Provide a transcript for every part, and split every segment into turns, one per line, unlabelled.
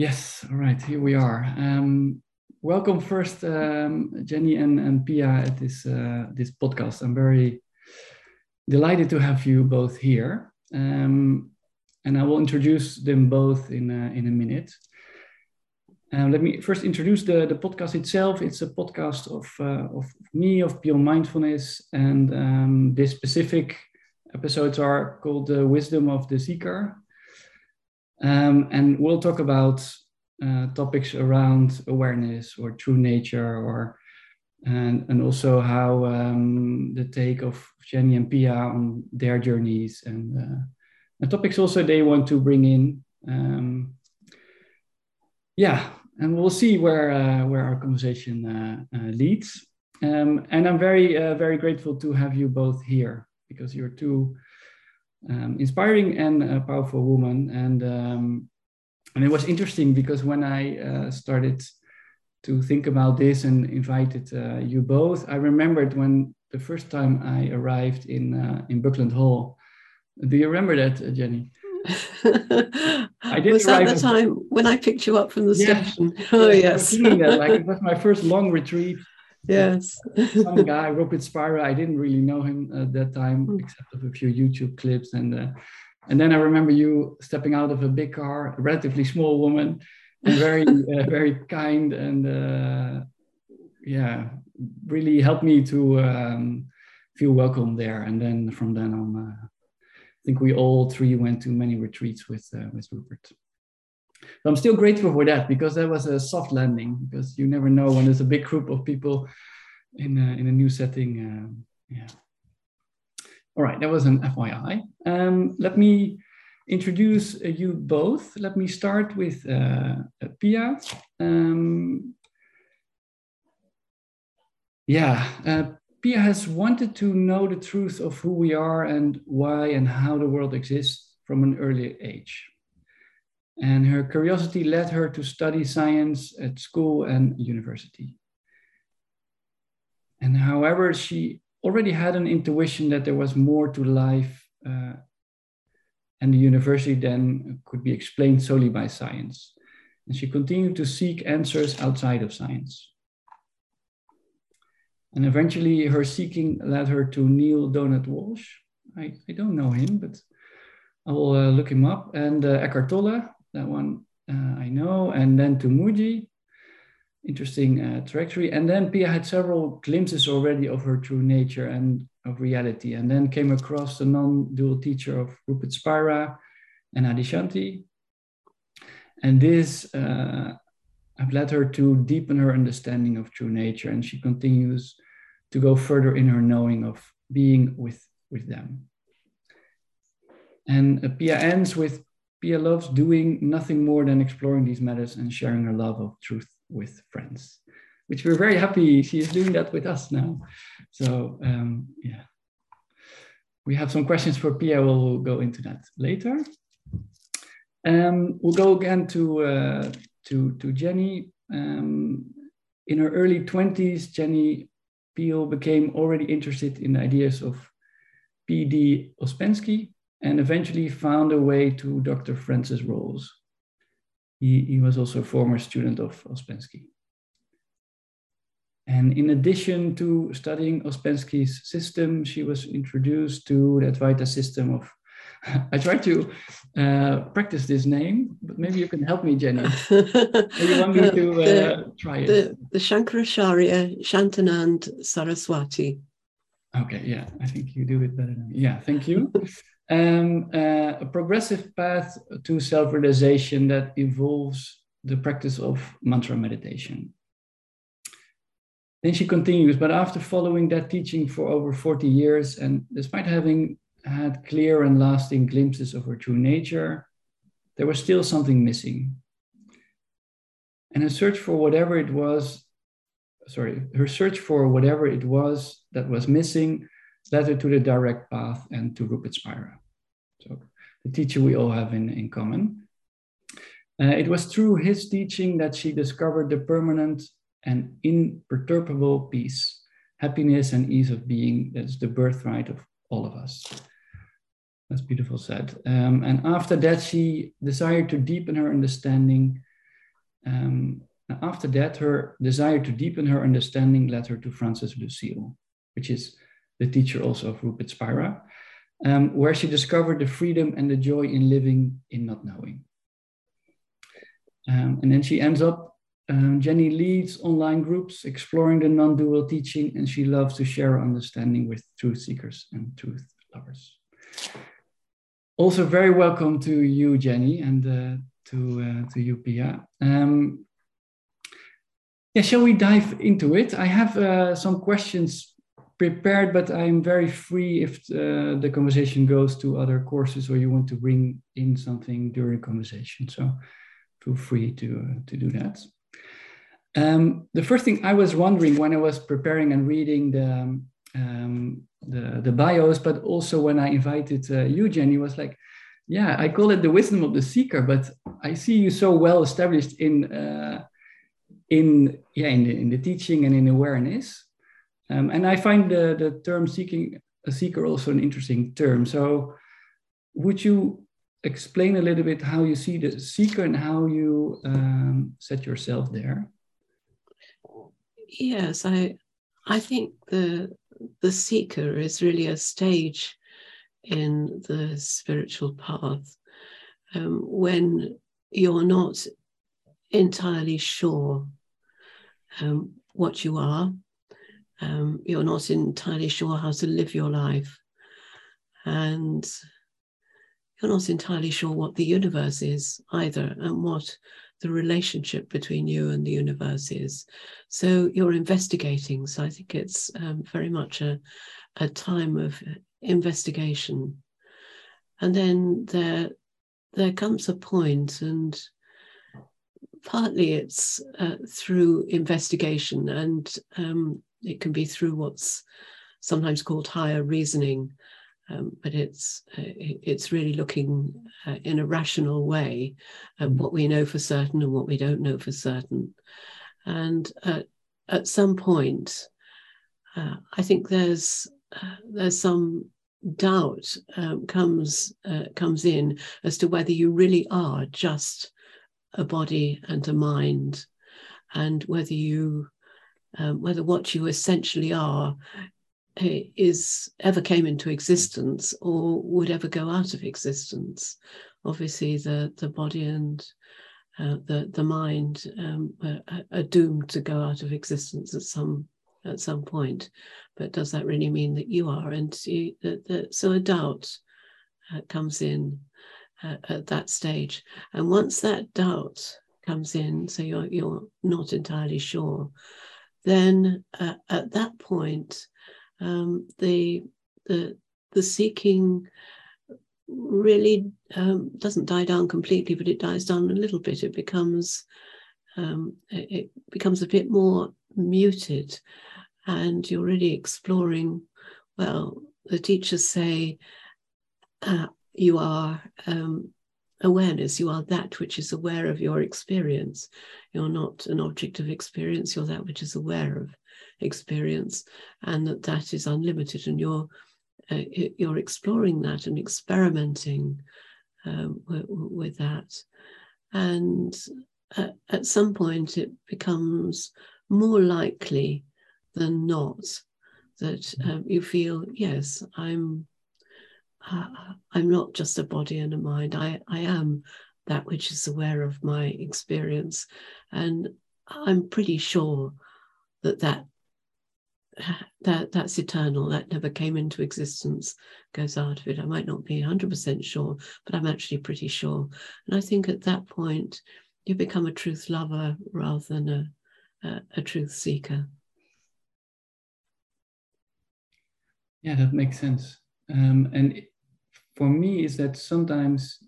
Yes, all right, here we are. Um, welcome first, um, Jenny and, and Pia at this, uh, this podcast. I'm very delighted to have you both here. Um, and I will introduce them both in, uh, in a minute. Uh, let me first introduce the, the podcast itself. It's a podcast of, uh, of me, of Pure Mindfulness, and um, this specific episodes are called The Wisdom of the Seeker. Um, and we'll talk about uh, topics around awareness or true nature or and, and also how um, the take of Jenny and Pia on their journeys and, uh, topics also they want to bring in. Um, yeah, and we'll see where uh, where our conversation uh, uh, leads. Um, and I'm very uh, very grateful to have you both here because you're two um, inspiring and uh, powerful woman. And um, and it was interesting because when I uh, started to think about this and invited uh, you both, I remembered when the first time I arrived in uh, in Buckland Hall. Do you remember that, uh, Jenny?
I did was that the time when I picked you up from the yeah, station? Oh yes,
that, like it was my first long retreat
Yes.
Some guy, Rupert Spira, I didn't really know him at that time, mm. except of a few YouTube clips. And uh, and then I remember you stepping out of a big car, a relatively small woman, and very uh, very kind and uh, yeah, really helped me to um, feel welcome there. And then from then on, uh, I think we all three went to many retreats with uh, with Rupert. So I'm still grateful for that because that was a soft landing because you never know when there's a big group of people in a, in a new setting. Um, yeah. All right, that was an FYI. Um, let me introduce uh, you both. Let me start with uh, Pia. Um, yeah, uh, Pia has wanted to know the truth of who we are and why and how the world exists from an early age. And her curiosity led her to study science at school and university. And however, she already had an intuition that there was more to life uh, and the university than could be explained solely by science. And she continued to seek answers outside of science. And eventually, her seeking led her to Neale Donald Walsch. I, I don't know him, but I will uh, look him up. And uh, Eckhart Tolle, that one uh, I know. And then to Mooji, interesting uh, trajectory. And then Pia had several glimpses already of her true nature and of reality. And then came across the non-dual teacher of Rupert Spira and Adyashanti. And this uh, have led her to deepen her understanding of true nature. And she continues to go further in her knowing of being with, with them. And uh, Pia ends with Pia loves doing nothing more than exploring these matters and sharing her love of truth with friends, which we're very happy she is doing that with us now. So um, yeah, we have some questions for Pia. We'll go into that later. Um, we'll go again to uh, to to Jenny. Um, in her early 20s, Jenny Peel became already interested in the ideas of P.D. Ouspensky, and eventually found a way to Dr. Francis Roles. He, he was also a former student of Ouspensky. And in addition to studying Ouspensky's system, she was introduced to the Advaita system of, I tried to uh, practice this name, but maybe you can help me, Jenny. you want me to uh, the, try it?
The, the Shankaracharya Shantanand Saraswati.
Okay, yeah, I think you do it better than me. Yeah, thank you um, uh, a progressive path to self realization that involves the practice of mantra meditation. Then she continues, but after following that teaching for over 40 years, and despite having had clear and lasting glimpses of her true nature, there was still something missing. And her search for whatever it was, sorry, her search for whatever it was that was missing led her to the direct path and to Rupert Spira. So the teacher we all have in, in common. Uh, it was through his teaching that she discovered the permanent and imperturbable peace, happiness, and ease of being that is the birthright of all of us. That's beautiful said. Um, and after that, she desired to deepen her understanding Um, after that, her desire to deepen her understanding led her to Francis Lucille, which is the teacher also of Rupert Spira, um, where she discovered the freedom and the joy in living in not knowing. Um, and then she ends up, um, Jenny leads online groups exploring the non dual teaching, and she loves to share understanding with truth seekers and truth lovers. Also, very welcome to you, Jenny, and uh, to, uh, to you, Pia. Um, yeah, shall we dive into it? I have uh, some questions prepared, but I'm very free if uh, the conversation goes to other courses or you want to bring in something during conversation. So feel free to, uh, to do that. Um, the first thing I was wondering when I was preparing and reading the, um, the, the bios, but also when I invited uh, you, Jenny, was like, yeah, I call it the wisdom of the seeker, but I see you so well established in, uh, in, yeah, in, the, in the teaching and in awareness. Um, and I find the, the term seeking a seeker also an interesting term. So would you explain a little bit how you see the seeker and how you um, set yourself there?
Yes, I I think the the seeker is really a stage in the spiritual path um, when you're not entirely sure um, what you are. Um, you're not entirely sure how to live your life. And you're not entirely sure what the universe is either and what the relationship between you and the universe is. So you're investigating. So I think it's um, very much a, a time of investigation. And then there, there comes a point, and partly it's uh, through investigation, and um, it can be through what's sometimes called higher reasoning um, but it's uh, it's really looking uh, in a rational way at mm. what we know for certain and what we don't know for certain. And uh, at some point, uh, I think there's uh, there's some doubt um, comes uh, comes in as to whether you really are just a body and a mind, and whether you um, whether what you essentially are is ever came into existence or would ever go out of existence. Obviously, the the body and uh, the the mind um, are, are, doomed to go out of existence at some at some point. But does that really mean that you are? And you, the, the, so a doubt uh, comes in uh, at that stage, and once that doubt comes in, so you're you're not entirely sure, then uh, at that point um, the the the seeking really um, doesn't die down completely, but it dies down a little bit. It becomes um, it becomes a bit more muted, and you're really exploring. Well, the teachers say uh, you are um, awareness. You are that which is aware of your experience. You're not an object of experience. You're that which is aware of experience and that that is unlimited and you're uh, you're exploring that and experimenting um, with, with, that and at, at some point it becomes more likely than not that mm-hmm. um, you feel yes i'm uh, i'm not just a body and a mind. I i am that which is aware of my experience. And i'm pretty sure that that that that's eternal. That never came into existence. Goes out of it. I might not be 100% sure but i'm actually pretty sure. And i think at that point you become a truth lover rather than a, a, a truth seeker.
Yeah that makes sense. Um, and for me is that sometimes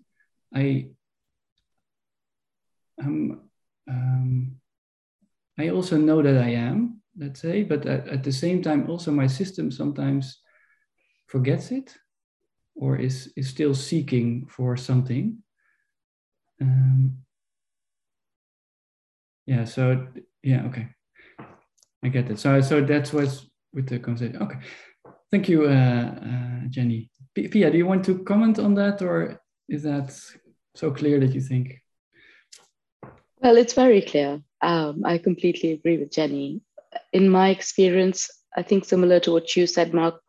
i um, um, i also know that i am let's say, but at, at the same time, also my system sometimes forgets it or is, is still seeking for something. Um, yeah, so yeah, okay. I get it. So, so that's what's with the conversation. Okay. Thank you, uh, uh, Jenny. Pia, do you want to comment on that or is that so clear that you think?
Well, it's very clear. Um, I completely agree with Jenny. In my experience, I think similar to what you said, Mark,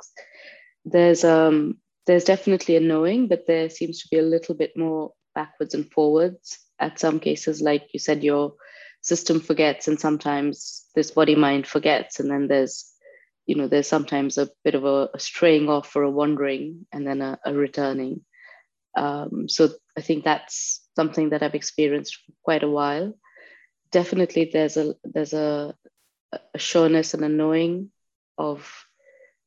there's um, there's definitely a knowing, but there seems to be a little bit more backwards and forwards. At some cases, like you said, your system forgets, and sometimes this body mind forgets, and then there's you know there's sometimes a bit of a, a straying off or a wandering, and then a, a returning. Um, so I think that's something that I've experienced for quite a while. Definitely, there's a there's a, a sureness and a knowing of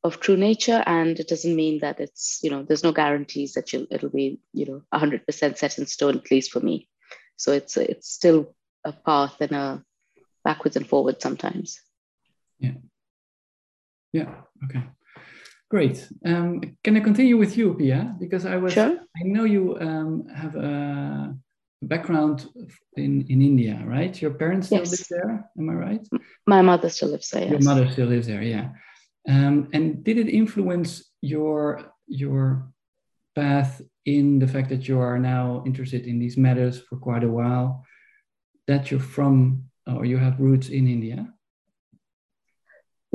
of true nature, and it doesn't mean that it's you know there's no guarantees that you it'll be you know 100% set in stone at least for me. So it's it's still a path and a backwards and forwards sometimes.
Yeah. Yeah. Okay. Great. Um, can I continue with you, Pia? Because I was, sure. I know you um, have a background in, in India, right? Your parents still yes. live there, am I right?
My mother still lives there. Yes.
Your mother still lives there, yeah. Um, and did it influence your your path in the fact that you are now interested in these matters for quite a while? That you're from or you have roots in India?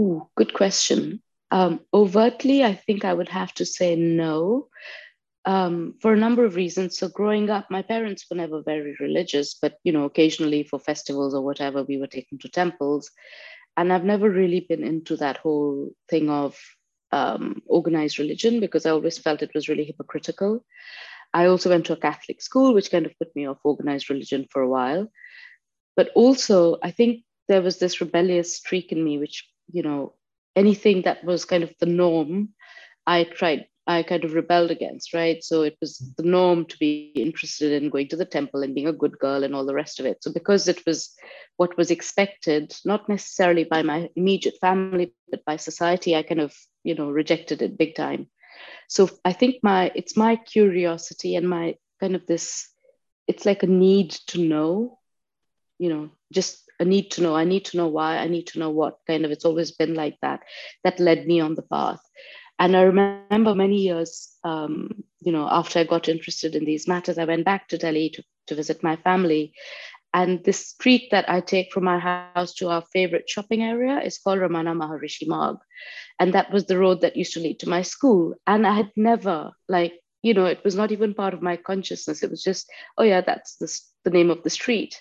Ooh, good question. Um, overtly, I think I would have to say no um, for a number of reasons. So, growing up, my parents were never very religious, but you know, occasionally for festivals or whatever, we were taken to temples. And I've never really been into that whole thing of um, organized religion because I always felt it was really hypocritical. I also went to a Catholic school, which kind of put me off organized religion for a while. But also, I think there was this rebellious streak in me, which, you know, anything that was kind of the norm, I tried, I kind of rebelled against, right? So it was the norm to be interested in going to the temple and being a good girl and all the rest of it. So because it was what was expected, not necessarily by my immediate family, but by society, I kind of, you know, rejected it big time. So I think my it's my curiosity and my kind of this, it's like a need to know, you know, just a need to know. I need to know why. I need to know what kind of. It's always been like that. That led me on the path. And I remember many years, um, you know, after I got interested in these matters, I went back to Delhi to, to visit my family. And this street that I take from my house to our favorite shopping area is called Ramana Maharishi Marg. And that was the road that used to lead to my school. And I had never, like, you know, it was not even part of my consciousness. It was just, oh, yeah, that's the, the name of the street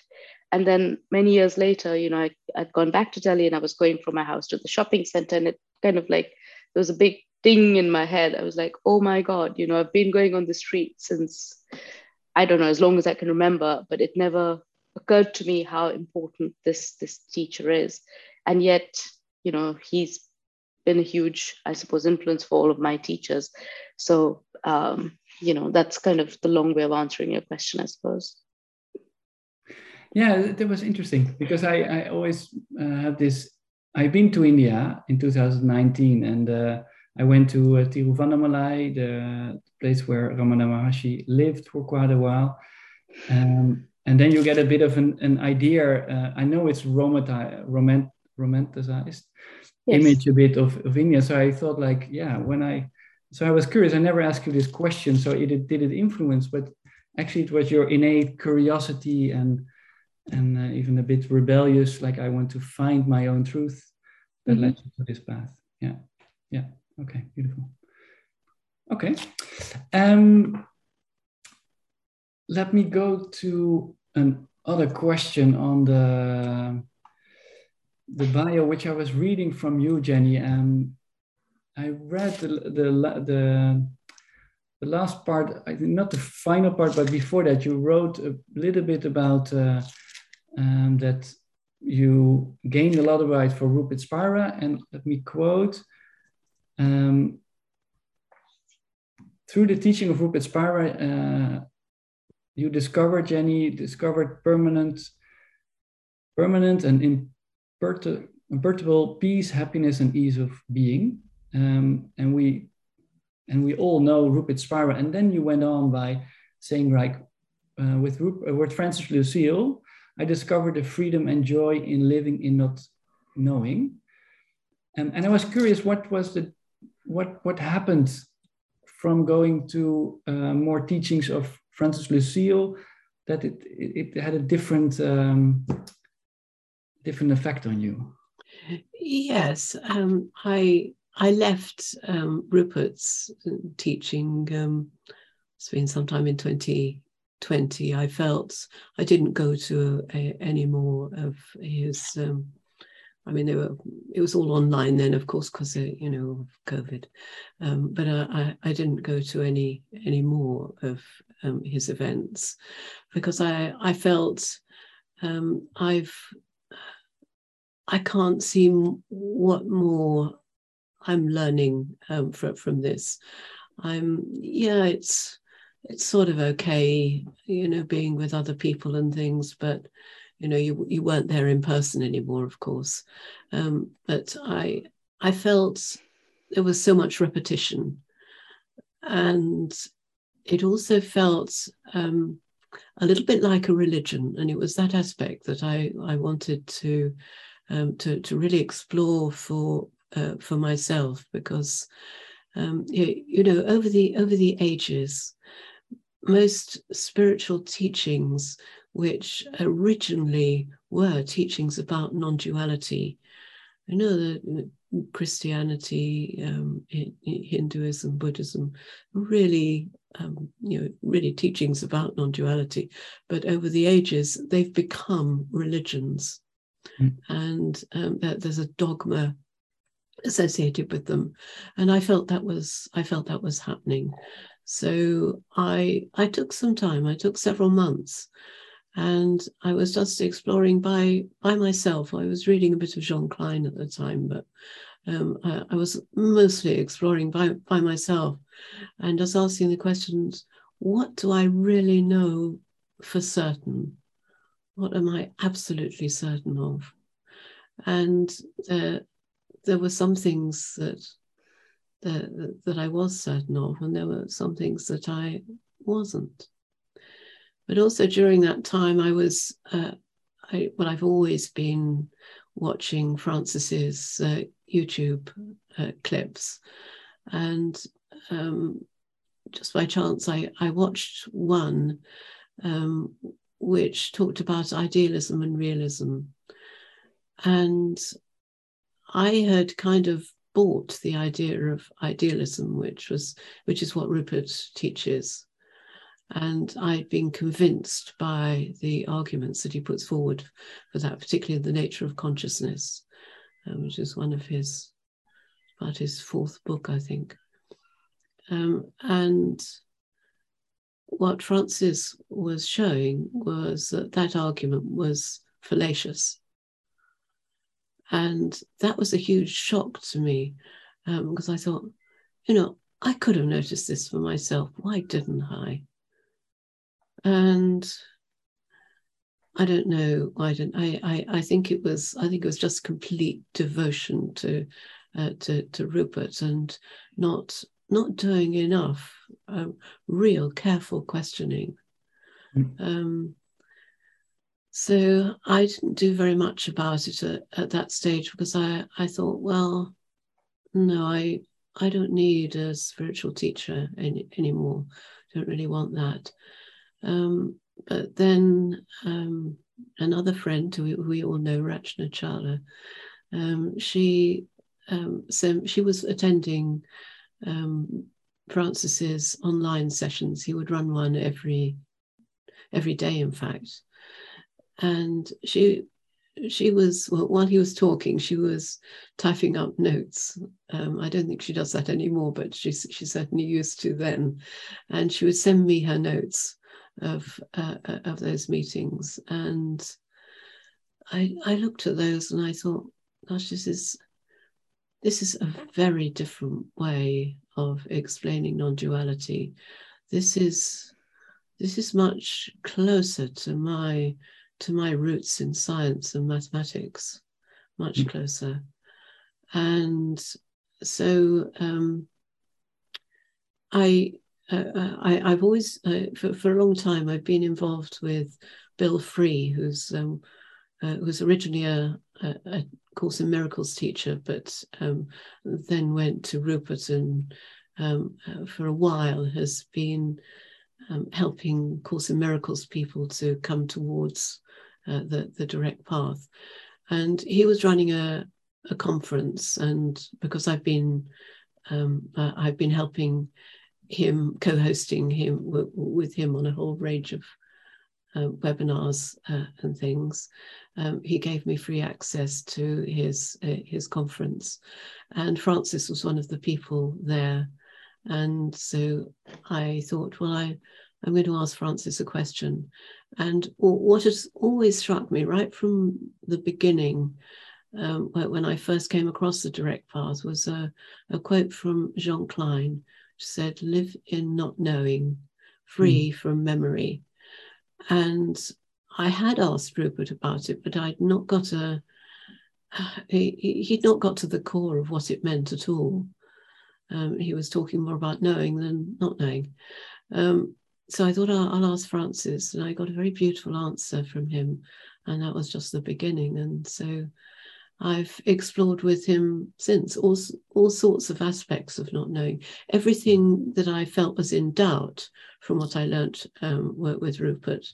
and then many years later, you know, I, I'd gone back to Delhi and I was going from my house to the shopping center, and it kind of like there was a big ding in my head. I was like, oh my God, you know, I've been going on the street since I don't know, as long as I can remember, but it never occurred to me how important this this teacher is. And yet, you know, he's been a huge, I suppose, influence for all of my teachers. So um, you know, that's kind of the long way of answering your question, I suppose.
Yeah, that was interesting because I, I always uh, have this. I've been to India in 2019 and uh, I went to uh, Tiruvannamalai, the place where Ramana Maharshi lived for quite a while. Um, and then you get a bit of an, an idea. Uh, I know it's romant, romanticized yes. image a bit of, of India. So I thought like, yeah, when I, so I was curious, I never asked you this question. So it, did it influence, but actually it was your innate curiosity and and uh, even a bit rebellious, like I want to find my own truth that mm-hmm. led you to this path. Yeah, yeah. Okay, beautiful. Okay. Um, let me go to another question on the the bio, which I was reading from you, Jenny. Um, I read the the the, the last part, I think not the final part, but before that, you wrote a little bit about uh, um, that you gained a lot about for Rupert Spira, and let me quote. Um, through the teaching of Rupert Spira, uh, you discovered, Jenny, discovered permanent, permanent and imperturbable peace, happiness, and ease of being. Um, and we and we all know Rupert Spira. And then you went on by saying, like, uh, with, Rup- uh, with Francis Lucille, I discovered the freedom and joy in living in not knowing. And, and I was curious what was the what what happened from going to uh, more teachings of Francis Lucille that it it, had a different um, different effect on you.
Yes, um, I I left um, Rupert's teaching. Um, it's been sometime in 2020. I felt I didn't go to a, any more of his. Um, I mean, they were. It was all online then, of course, because you know COVID. Um, but I, I didn't go to any any more of um, his events because I I felt um, I've I can't see what more I'm learning um, from from this. I'm yeah, it's it's sort of okay, you know, being with other people and things, but you know, you you weren't there in person anymore, of course. Um, but I I felt there was so much repetition, and it also felt um, a little bit like a religion, and it was that aspect that I I wanted to um, to to really explore for uh, for myself because um, you, you know over the over the ages most spiritual teachings which originally were teachings about non-duality. I know that christianity um, hinduism buddhism really um, you know really teachings about non-duality. But over the ages they've become religions. Mm. and um, there's a dogma associated with them. And i felt that was i felt that was happening so i i took some time i took several months and i was just exploring by by myself. I was reading a bit of jean klein at the time but um, I, I, was mostly exploring by by myself and just asking the questions what do i really know for certain? What am i absolutely certain of? And the there were some things that, that that I was certain of, and there were some things that I wasn't. But also during that time, I was uh, I, well. I've always been watching Francis's uh, YouTube uh, clips, and um, just by chance, I I watched one um, which talked about idealism and realism, and I had kind of bought the idea of idealism, which was which is what Rupert teaches. And I'd been convinced by the arguments that he puts forward for that, particularly the nature of consciousness, um, which is one of his, about his fourth book, I think. Um, and what Francis was showing was that that argument was fallacious and that was a huge shock to me um, because I thought, you know, I could have noticed this for myself. Why didn't I? And I don't know why didn't I, I? I think it was. I think it was just complete devotion to uh, to to Rupert and not not doing enough um, real careful questioning. Mm. Um, so I didn't do very much about it at, at that stage because I, I thought, well, no, I I don't need a spiritual teacher any, anymore. Don't really want that. Um, but then um, another friend who we, we, all know, Rachna Challa, um, she um, so she was attending um, Francis's online sessions. He would run one every every day, in fact and she she was well, while he was talking she was typing up notes. Um, i don't think she does that anymore but she, she certainly used to then. And she would send me her notes of uh, uh, of those meetings. And i i looked at those and i thought gosh this is this is a very different way of explaining non-duality. This is this is much closer to my to my roots in science and mathematics, much mm. closer. And so um, I, uh, uh, I, have always, uh, for, for a long time, I've been involved with Bill Free, who's um, uh, who's originally a, a, a, Course in Miracles teacher, but um, then went to Rupert and um, uh, for a while has been um, helping Course in Miracles people to come towards uh, the, the direct path. And he was running a, a conference, and because I've been um, uh, I've been helping him, co-hosting him w- with him on a whole range of uh, webinars uh, and things. Um, he gave me free access to his uh, his conference, and Francis was one of the people there. And so I thought, well, I I'm going to ask Francis a question. And what has always struck me right from the beginning, um, when I first came across the direct path, was a, a quote from Jean Klein, which said, Live in not knowing, free mm. from memory. And I had asked Rupert about it, but I'd not got a, he, he'd not got to the core of what it meant at all. Um, he was talking more about knowing than not knowing. Um, so I thought I'll, I'll, ask Francis, and I got a very beautiful answer from him, and that was just the beginning. And so I've explored with him since all, all sorts of aspects of not knowing. Everything that I felt was in doubt from what I learnt um, with Rupert,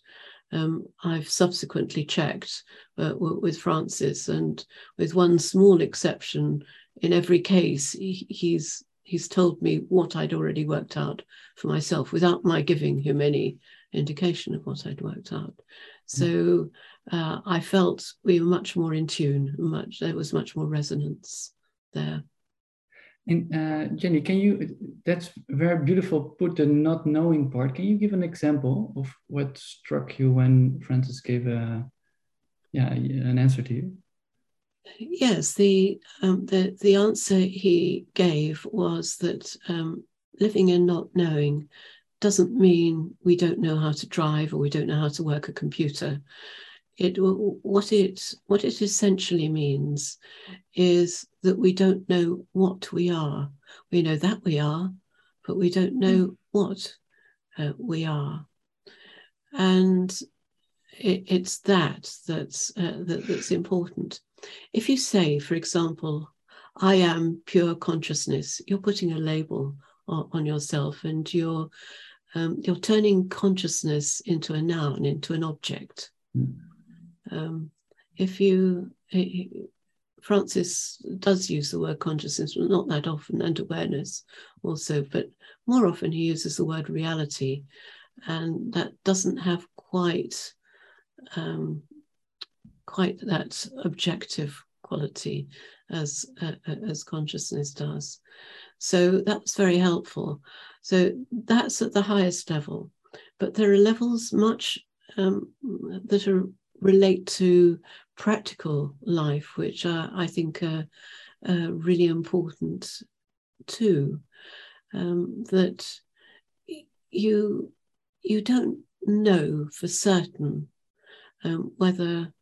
um, I've subsequently checked uh, with Francis, and with one small exception, in every case, he, he's he's told me what I'd already worked out for myself without my giving him any indication of what I'd worked out. So uh, I felt we were much more in tune, much there was much more resonance there.
And uh, Jenny, can you? That's very beautiful. Put the not knowing part. Can you give an example of what struck you when Francis gave a, yeah, an answer to you?
Yes, the um, the the answer he gave was that um, living in not knowing doesn't mean we don't know how to drive or we don't know how to work a computer. It what it what it essentially means is that we don't know what we are. We know that we are, but we don't know what uh, we are, and it, it's that that's uh, that, that's important. If you say, for example, I am pure consciousness, you're putting a label on, yourself and you're um, you're turning consciousness into a noun, into an object. Mm. Um, if you, Francis does use the word consciousness, not that often, and awareness also, but more often he uses the word reality, and that doesn't have quite um, quite that objective quality as uh, uh, as consciousness does. So that's very helpful. So that's at the highest level, but there are levels much um, that are relate to practical life, which are, I think are, are really important too. Um, that you you don't know for certain um, whether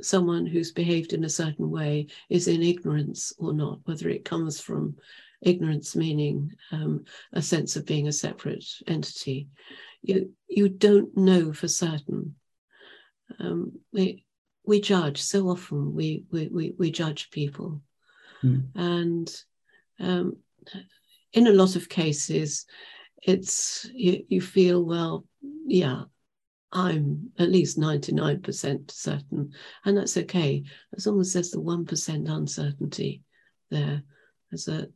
someone who's behaved in a certain way is in ignorance or not, whether it comes from ignorance meaning um, a sense of being a separate entity. You, you don't know for certain. Um, we, we judge so often, we, we, we, we judge people. Mm. And um, in a lot of cases, it's you, you feel, well, yeah, I'm at least 99% certain, and that's okay as long as there's the 1% uncertainty there. As a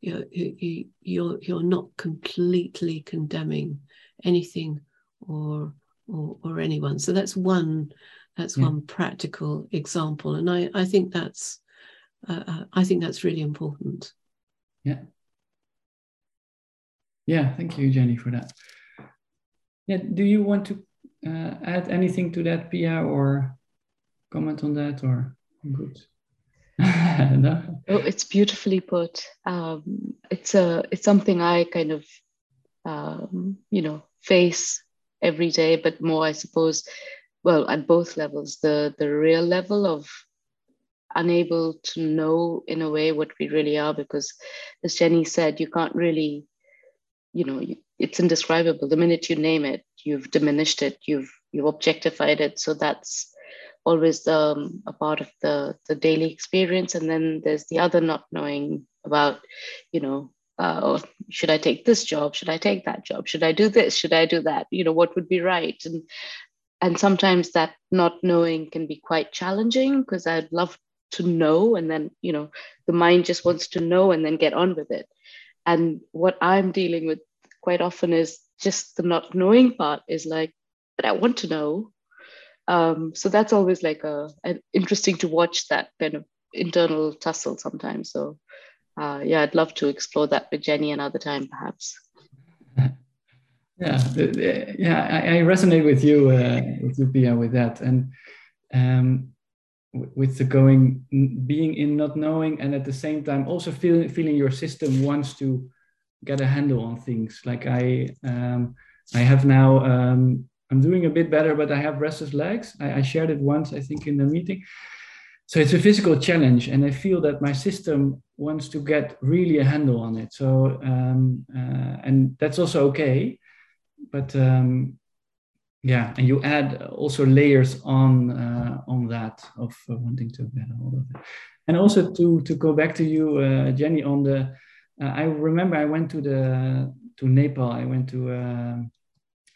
you're, you, you're, you're not completely condemning anything or, or, or anyone. So that's one that's yeah. one practical example, and I, I think that's uh, uh I think that's really important.
Yeah. Yeah, thank you, Jenny, for that. Yeah, do you want to uh, add anything to that, Pia, or comment on that, or good?
no? Oh, it's beautifully put. Um, it's a it's something I kind of um, you know face every day, but more I suppose, well, at both levels. The the real level of unable to know in a way what we really are, because as Jenny said, you can't really, you know, it's indescribable. The minute you name it, you've diminished it, you've you've objectified it. So that's always um, a part of the the daily experience. And then there's the other not knowing about, you know, uh, oh, should I take this job? Should I take that job? Should I do this? Should I do that? You know, what would be right? And and sometimes that not knowing can be quite challenging because I'd love to know, and then you know, the mind just wants to know and then get on with it. And what I'm dealing with quite often is just the not knowing part is like, but I want to know. Um, so that's always like a, interesting to watch that kind of internal tussle sometimes. So uh, yeah, I'd love to explore that with Jenny another time, perhaps.
Yeah, yeah, I, I resonate with you, uh, with you, Pia, with that, and um, with the going, being in not knowing, and at the same time also feeling feeling your system wants to get a handle on things. Like I, um, I have now, um, I'm doing a bit better, but I have restless legs. I, I shared it once, I think, in the meeting so it's a physical challenge and i feel that my system wants to get really a handle on it so um, uh, and that's also okay but um, yeah and you add also layers on uh, on that of uh, wanting to get a hold of it and also to to go back to you uh, jenny on the uh, i remember i went to the to nepal i went to uh,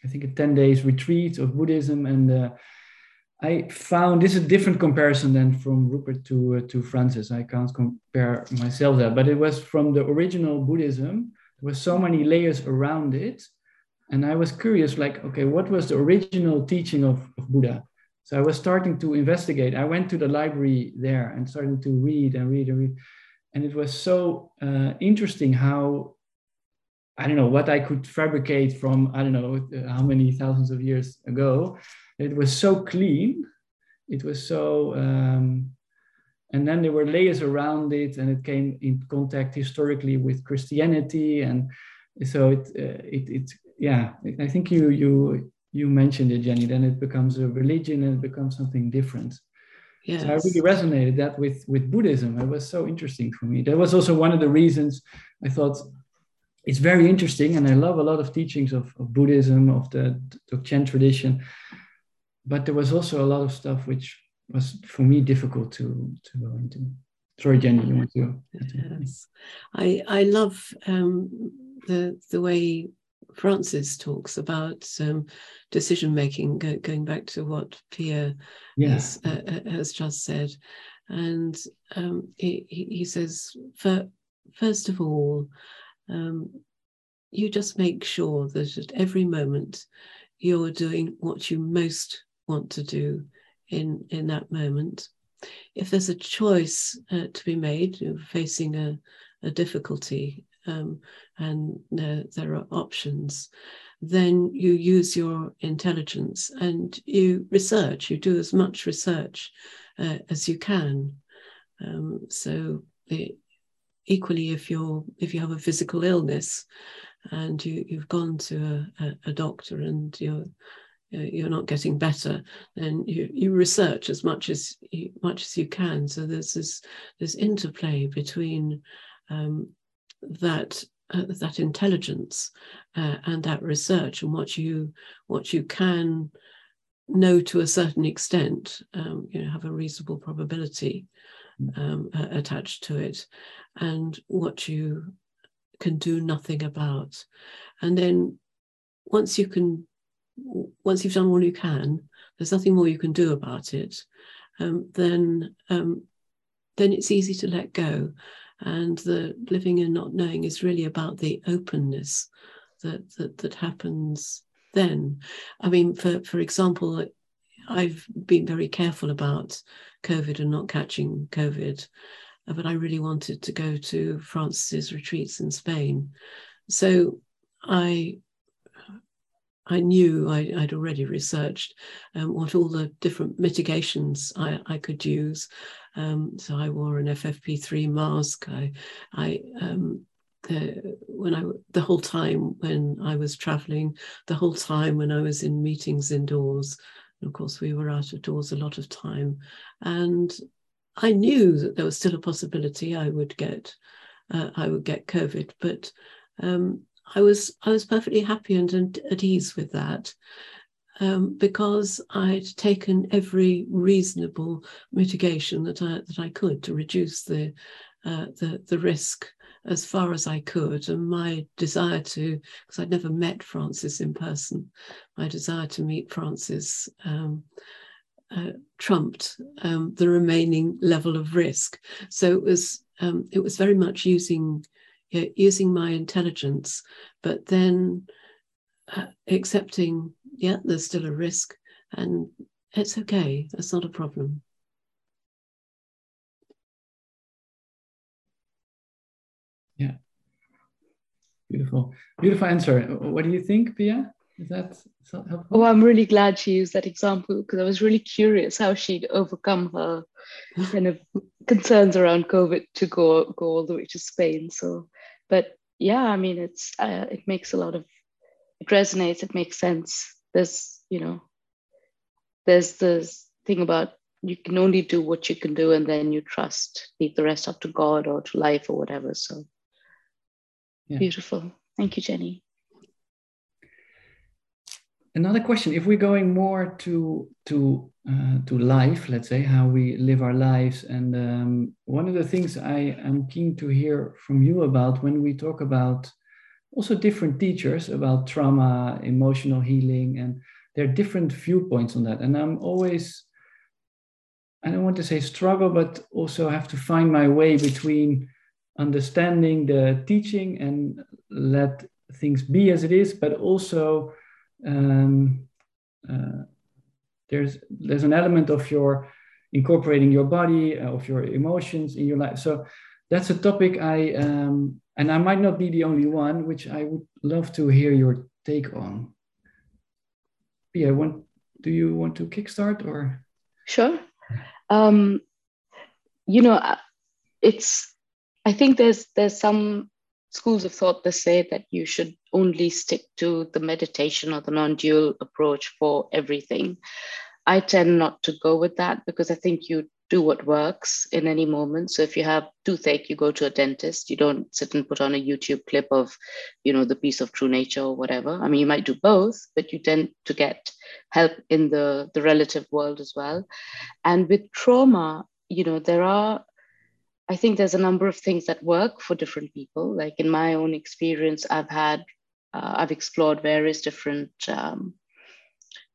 i think a 10 days retreat of buddhism and I found this is a different comparison than from Rupert to uh, to Francis. I can't compare myself there, but it was from the original Buddhism. There were so many layers around it, and I was curious, like, okay, what was the original teaching of, of Buddha? So I was starting to investigate. I went to the library there and starting to read and read and read, and it was so uh, interesting how I don't know what I could fabricate from I don't know how many thousands of years ago. It was so clean. It was so um, and then there were layers around it and it came in contact historically with christianity. And so it uh, it, it yeah i think you you you mentioned it jenny. Then it becomes a religion and it becomes something different yes. so i really resonated that with with buddhism it was so interesting for me that was also one of the reasons i thought it's very interesting and i love a lot of teachings of, of buddhism of the Dzogchen tradition but there was also a lot of stuff which was for me difficult to to go into. Sorry, Jenny, you want to?
Yes, I I love um, the the way Francis talks about um, decision making, go, going back to what Pia has, uh, uh, has just said, and um, he, he says, for, first of all, um, you just make sure that at every moment you're doing what you most want to do in in that moment. If there's a choice uh, to be made, you're facing a, a difficulty um, and there, there are options, then you use your intelligence and you research. You do as much research uh, as you can. Um, so it, equally, if you're if you have a physical illness and you, you've gone to a, a, a doctor and you're you're not getting better, then you, you research as much as you, much as you can. So there's this this interplay between um, that uh, that intelligence uh, and that research and what you what you can know to a certain extent, um, you know, have a reasonable probability um, uh, attached to it, and what you can do nothing about. And then once you can once you've done all you can, there's nothing more you can do about it. Um, then um, then it's easy to let go. And the living and not knowing is really about the openness that that, that happens then. I mean, for for example, I've been very careful about COVID and not catching COVID, but I really wanted to go to Francis's retreats in Spain. So I I knew I, would already researched um, what all the different mitigations I, I could use. Um, so I wore an FFP3 mask. I, I um, the, when I the whole time when I was traveling, the whole time when I was in meetings indoors. And of course, we were out of doors a lot of time, and I knew that there was still a possibility I would get uh, I would get COVID, but um, I was I was perfectly happy and at ease with that um, because I'd taken every reasonable mitigation that I that I could to reduce the uh, the the risk as far as I could. And my desire to, because I'd never met Francis in person, my desire to meet Francis. um, uh, trumped um, the remaining level of risk. So it was um, it was very much using you know, using my intelligence, but then uh, accepting, yeah, there's still a risk, and it's okay. That's not a problem.
Yeah. Beautiful. Beautiful answer. What do you think, Pia? Is that, helpful?
Oh, I'm really glad she used that example because I was really curious how she'd overcome her kind of concerns around COVID to go go all the way to Spain. So, but yeah, I mean, it's uh, it makes a lot of it resonates. It makes sense. There's you know, there's this thing about you can only do what you can do, and then you trust, leave the rest up to God or to life or whatever. So yeah. beautiful. Thank you, Jenny
another question if we're going more to to uh, to life let's say how we live our lives and um, one of the things i am keen to hear from you about when we talk about also different teachers about trauma emotional healing and there are different viewpoints on that. And i'm always i don't want to say struggle but also have to find my way between understanding the teaching and let things be as it is but also um, uh, there's there's an element of your incorporating your body uh, of your emotions in your life. So that's a topic i um, and i might not be the only one which i would love to hear your take on. Yeah want do you want to kickstart or?
Sure. Um, you know uh, it's i think there's there's some schools of thought that say that you should only stick to the meditation or the non-dual approach for everything. I tend not to go with that because I think you do what works in any moment. So if you have toothache, you go to a dentist. You don't sit and put on a YouTube clip of, you know, the peace of true nature or whatever. I mean, you might do both, but you tend to get help in the, the relative world as well. And with trauma, you know, there are I think there's a number of things that work for different people. Like in my own experience, I've had, uh, I've explored various different, um,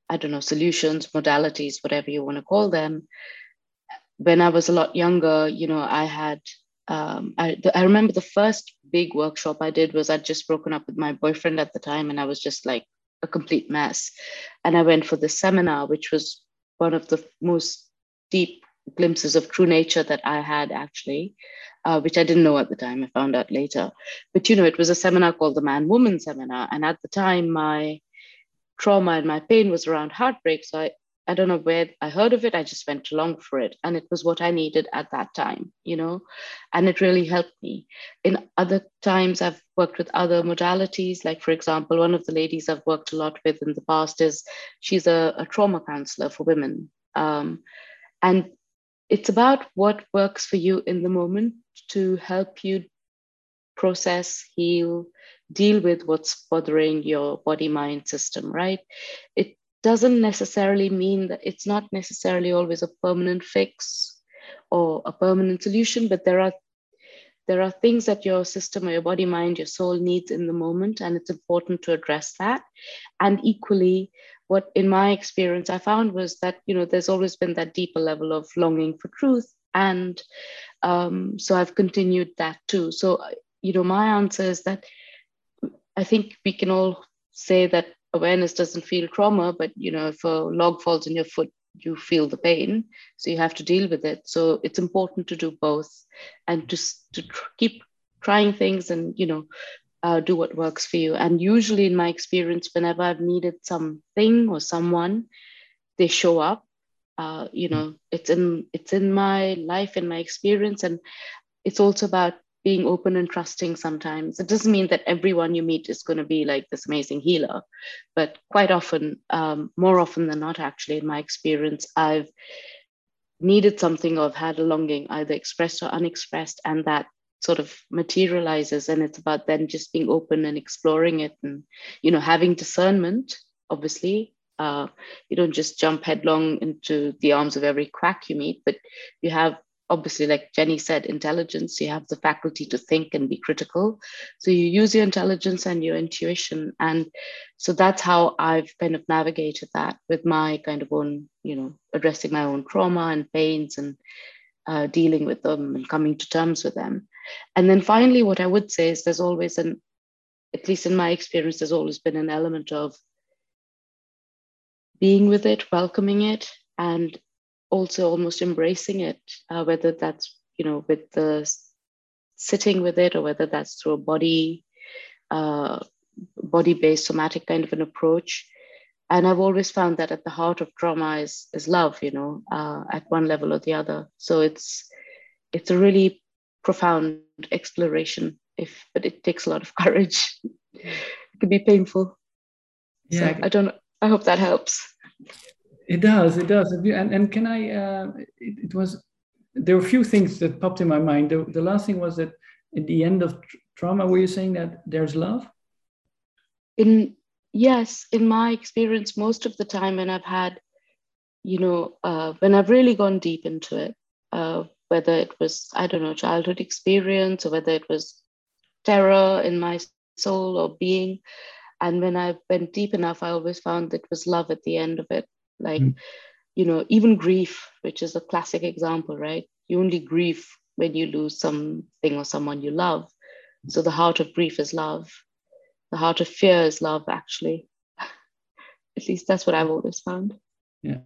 I don't know, solutions, modalities, whatever you want to call them. When I was a lot younger, you know, I had, um, I, I remember the first big workshop I did was I'd just broken up with my boyfriend at the time, and I was just like a complete mess. And I went for the seminar, which was one of the most deep glimpses of true nature that I had actually, uh, which I didn't know at the time. I found out later. But you know, it was a seminar called the Man Woman Seminar. And at the time, my trauma and my pain was around heartbreak. So I, I don't know where I heard of it. I just went along for it. And it was what I needed at that time, you know, and it really helped me. In other times, I've worked with other modalities. Like, for example, one of the ladies I've worked a lot with in the past is she's a, a trauma counselor for women. Um, and it's about what works for you in the moment to help you process, heal, deal with what's bothering your body mind system, right? It doesn't necessarily mean that it's not necessarily always a permanent fix or a permanent solution, but there are there are things that your system or your body mind your soul needs in the moment and it's important to address that and equally what in my experience i found was that you know there's always been that deeper level of longing for truth. And um, so i've continued that too. So you know my answer is that i think we can all say that awareness doesn't feel trauma but you know if a log falls in your foot you feel the pain. So you have to deal with it. So it's important to do both and to, to tr- keep trying things and you know uh, do what works for you. And usually, in my experience, whenever I've needed something or someone, they show up. Uh, you know, it's in it's in my life, in my experience, and it's also about being open and trusting. Sometimes it doesn't mean that everyone you meet is going to be like this amazing healer, but quite often, um, more often than not, actually, in my experience, I've needed something or I've had a longing, either expressed or unexpressed, and that sort of materializes and it's about then just being open and exploring it and you know having discernment obviously uh, you don't just jump headlong into the arms of every quack you meet but you have obviously, like Jenny said, intelligence, you have the faculty to think and be critical. So you use your intelligence and your intuition. And so that's how I've kind of navigated that with my kind of own, you know, addressing my own trauma and pains and uh, dealing with them and coming to terms with them. And then finally, what I would say is there's always an, at least in my experience, there's always been an element of being with it, welcoming it, and also almost embracing it, uh, whether that's you know with the sitting with it or whether that's through a body uh, body-based somatic kind of an approach. And I've always found that at the heart of trauma is is love, you know, uh, at one level or the other. So it's it's a really profound exploration, if but it takes a lot of courage. it can be painful. Yeah, so I don't. I hope that helps.
It does. It does. And and can I? Uh, it, it, was. There were a few things that popped in my mind. The, the last thing was that at the end of trauma, were you saying that there's love?
In yes, in my experience, most of the time when I've had, you know, uh, when I've really gone deep into it, uh, whether it was I don't know childhood experience or whether it was terror in my soul or being, and when I went deep enough, I always found it was love at the end of it. Like mm. you know even grief which is a classic example right? You only grieve when you lose something or someone you love. So the heart of grief is love. The heart of fear is love actually. At least that's what i've always found.
Yeah.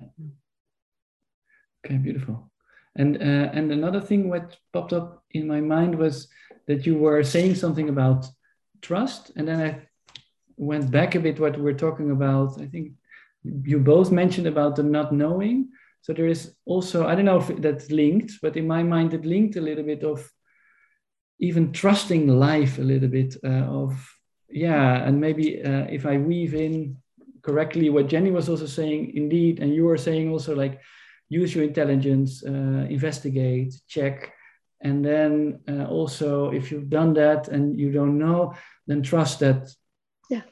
Okay beautiful and uh, and another thing what popped up in my mind was that you were saying something about trust and then i went back a bit what we're talking about i think you both mentioned about the not knowing. So there is also, I don't know if that's linked, but in my mind, it linked a little bit of even trusting life a little bit uh, of, yeah, and maybe uh, if I weave in correctly what Jenny was also saying, indeed, and you were saying also like use your intelligence, uh, investigate, check. And then uh, also, if you've done that and you don't know, then trust that
yeah.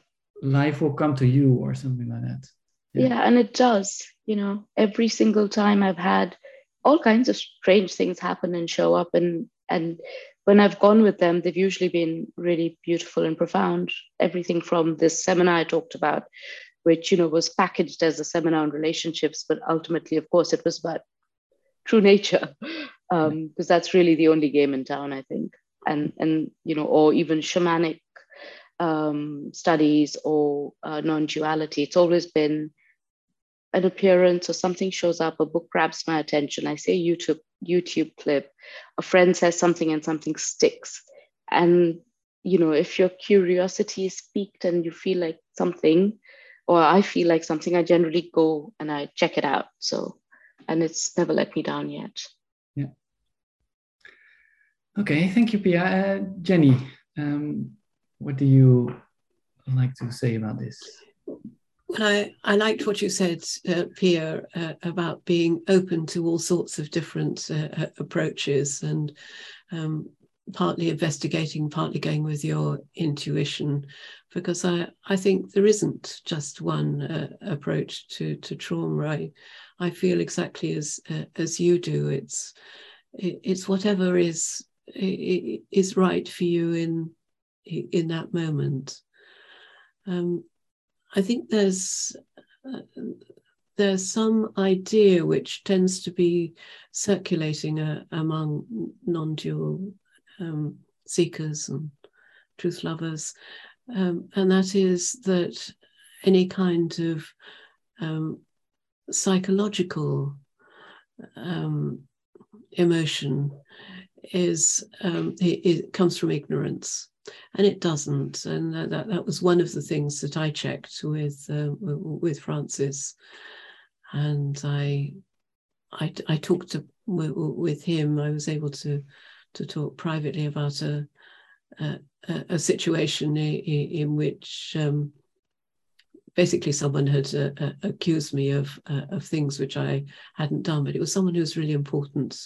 life will come to you or something like that
yeah. yeah and it does you know every single time i've had all kinds of strange things happen and show up and and when i've gone with them they've usually been really beautiful and profound everything from this seminar i talked about which you know was packaged as a seminar on relationships but ultimately of course it was about true nature because um, that's really the only game in town i think. And and you know or even shamanic um, studies or uh, non-duality. It's always been an appearance or something shows up, a book grabs my attention, I see a YouTube YouTube clip, a friend says something and something sticks. And you know, if your curiosity is piqued and you feel like something, or I feel like something, I generally go and I check it out. So, and it's never let me down yet.
Yeah. Okay, thank you, Pia. Uh, Jenny, um, what do you like to say about this?
Well, I, I liked what you said, uh, Pia, uh, about being open to all sorts of different uh, uh, approaches and um, partly investigating, partly going with your intuition, because I, I think there isn't just one uh, approach to, to trauma. I, I feel exactly as uh, as you do. It's it's whatever is is right for you in in that moment. Um, I think there's uh, there's some idea which tends to be circulating uh, among non-dual um, seekers and truth lovers, um, and that is that any kind of um, psychological um, emotion is um, it, it comes from ignorance and it doesn't. And that, that was one of the things that I checked with uh, with Francis, and I I, I talked to, with him. I was able to to talk privately about a a, a situation in, in which. Um, basically, someone had uh, uh, accused me of uh, of things which I hadn't done, but it was someone who was really important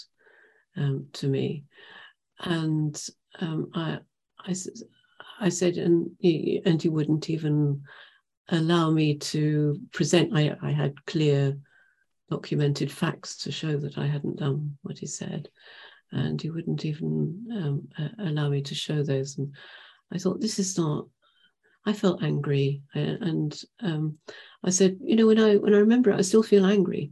um, to me, and um, I I, I said, and he, and he wouldn't even allow me to present. I, I had clear documented facts to show that I hadn't done what he said. And he wouldn't even um, uh, allow me to show those. And I thought, this is not, I felt angry. And um, I said, you know, when I when I remember it, I still feel angry.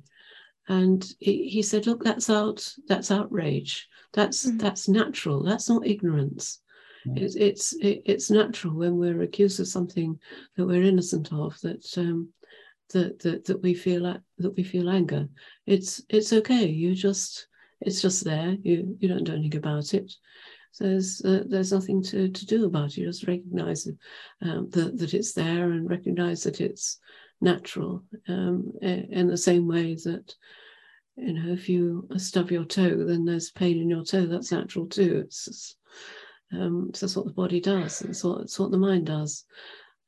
And he, he said, look, that's out, that's outrage. That's mm. that's natural. That's not ignorance. It, it's it, it's natural when we're accused of something that we're innocent of that um, that, that that we feel that we feel anger. It's it's okay. You just it's just there. You you don't do anything about it. There's uh, there's nothing to, to do about it. You just recognise um, that that it's there and recognise that it's natural. Um, in the same way that you know if you stub your toe, then there's pain in your toe. That's natural too. It's just, um, so that's what the body does. It's what, it's what the mind does.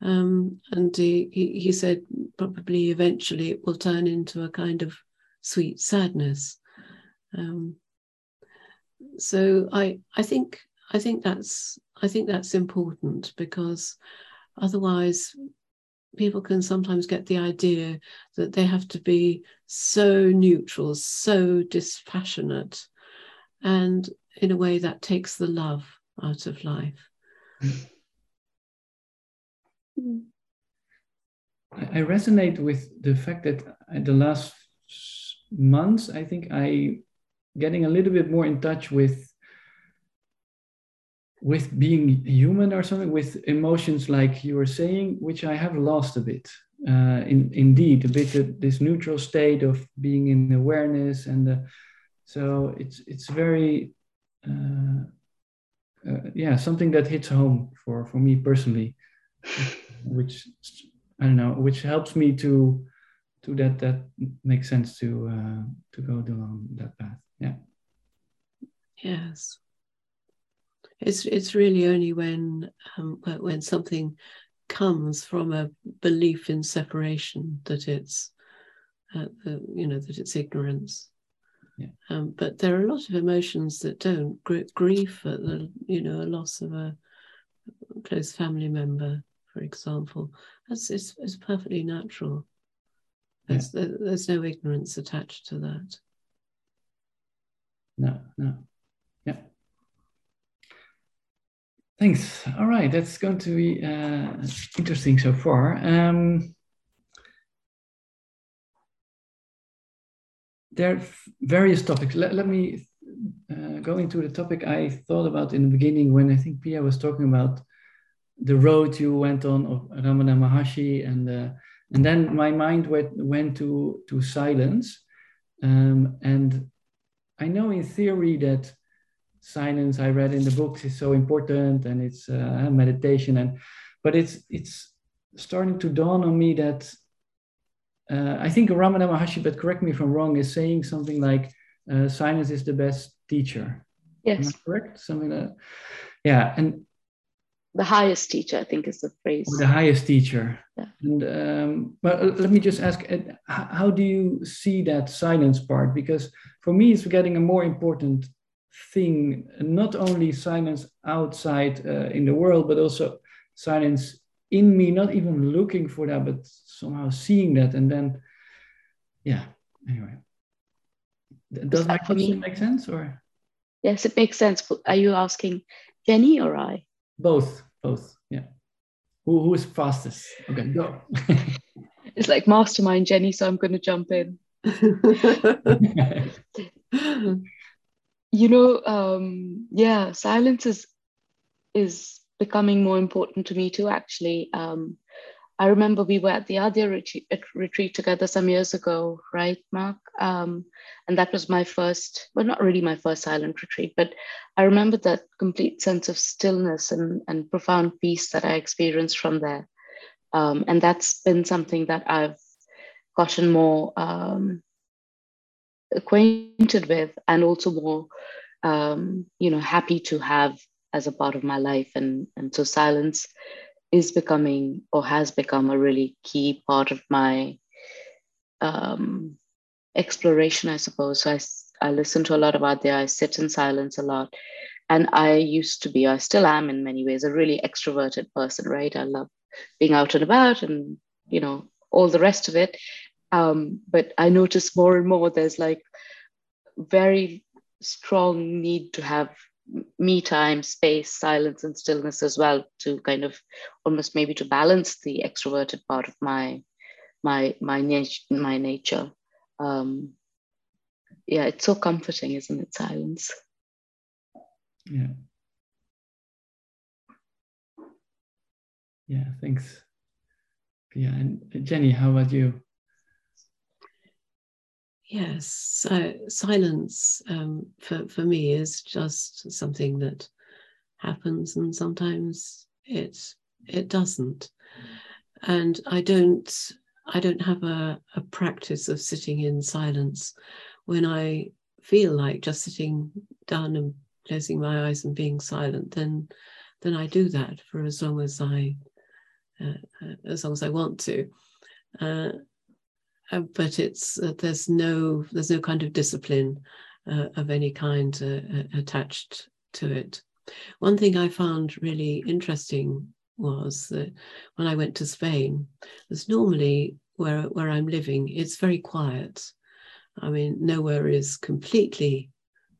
Um, and he, he, he said probably eventually it will turn into a kind of sweet sadness. Um, so I I think I think that's I think that's important because otherwise people can sometimes get the idea that they have to be so neutral, so dispassionate, and in a way that takes the love out of life.
I resonate with the fact that the last months, I think I getting a little bit more in touch with with being human or something with emotions like you were saying which i have lost a bit. Uh, in, indeed a bit of this neutral state of being in awareness and uh, so it's it's very uh, uh, yeah something that hits home for for me personally which i don't know which helps me to to that that makes sense to uh, to go down that path yeah
yes it's it's really only when um, when something comes from a belief in separation that it's uh, uh, you know that it's ignorance
yeah.
Um, but there are a lot of emotions that don't. Gr- grief at the, you know, a loss of a close family member, for example. That's it's, it's perfectly natural. There's, yeah. there's no ignorance attached to that.
No, no. Yeah. Thanks. All right, that's going to be uh, interesting so far. Um, there are various topics. Let, let me uh, go into the topic I thought about in the beginning when I think Pia was talking about the road you went on of Ramana Maharshi, and uh, and then my mind went went to to silence, um, and I know in theory that silence I read in the books is so important and it's uh, meditation and but it's it's starting to dawn on me that uh, I think Ramana Maharshi, but correct me if I'm wrong, is saying something like uh, silence is the best teacher.
Yes.
correct? Something that, yeah. And
the highest teacher, I think is the phrase.
The highest teacher.
Yeah.
And um, but uh, let me just ask, uh, how do you see that silence part? Because for me, it's getting a more important thing, not only silence outside uh, in the world, but also silence in me, not even looking for that, but somehow seeing that. And then, yeah, anyway. Does my question make sense or?
Yes, it makes sense. Are you asking Jenny or I?
Both, both, yeah. Who, who is fastest? Okay, go.
it's like mastermind Jenny, so I'm going to jump in. you know, um, yeah, silence is is becoming more important to me too, actually. Um, I remember we were at the Adya retreat, retreat together some years ago, right, Mark? Um, and that was my first, well, not really my first silent retreat, but I remember that complete sense of stillness and, and profound peace that I experienced from there. Um, and that's been something that I've gotten more um, acquainted with and also more, um, you know, happy to have as a part of my life. And, and so silence is becoming or has become a really key part of my um, exploration, I suppose. So I, I listen to a lot about there. I sit in silence a lot. And I used to be, I still am in many ways, a really extroverted person, right? I love being out and about and, you know, all the rest of it. Um, but I notice more and more there's like very strong need to have me time, space, silence, and stillness as well to kind of almost maybe to balance the extroverted part of my my my my nature. Um, yeah, it's so comforting, isn't it? Silence.
Yeah. Yeah, thanks. Yeah, and Jenny, how about you?
Yes, so silence um, for, for me is just something that happens, and sometimes it it doesn't. And I don't I don't have a, a practice of sitting in silence when I feel like just sitting down and closing my eyes and being silent, then then I do that for as long as I uh, uh as long as I want to. Uh, uh, but it's uh, there's no there's no kind of discipline uh, of any kind uh, attached to it. One thing I found really interesting was that when I went to Spain, there's normally where where I'm living, it's very quiet. I mean, nowhere is completely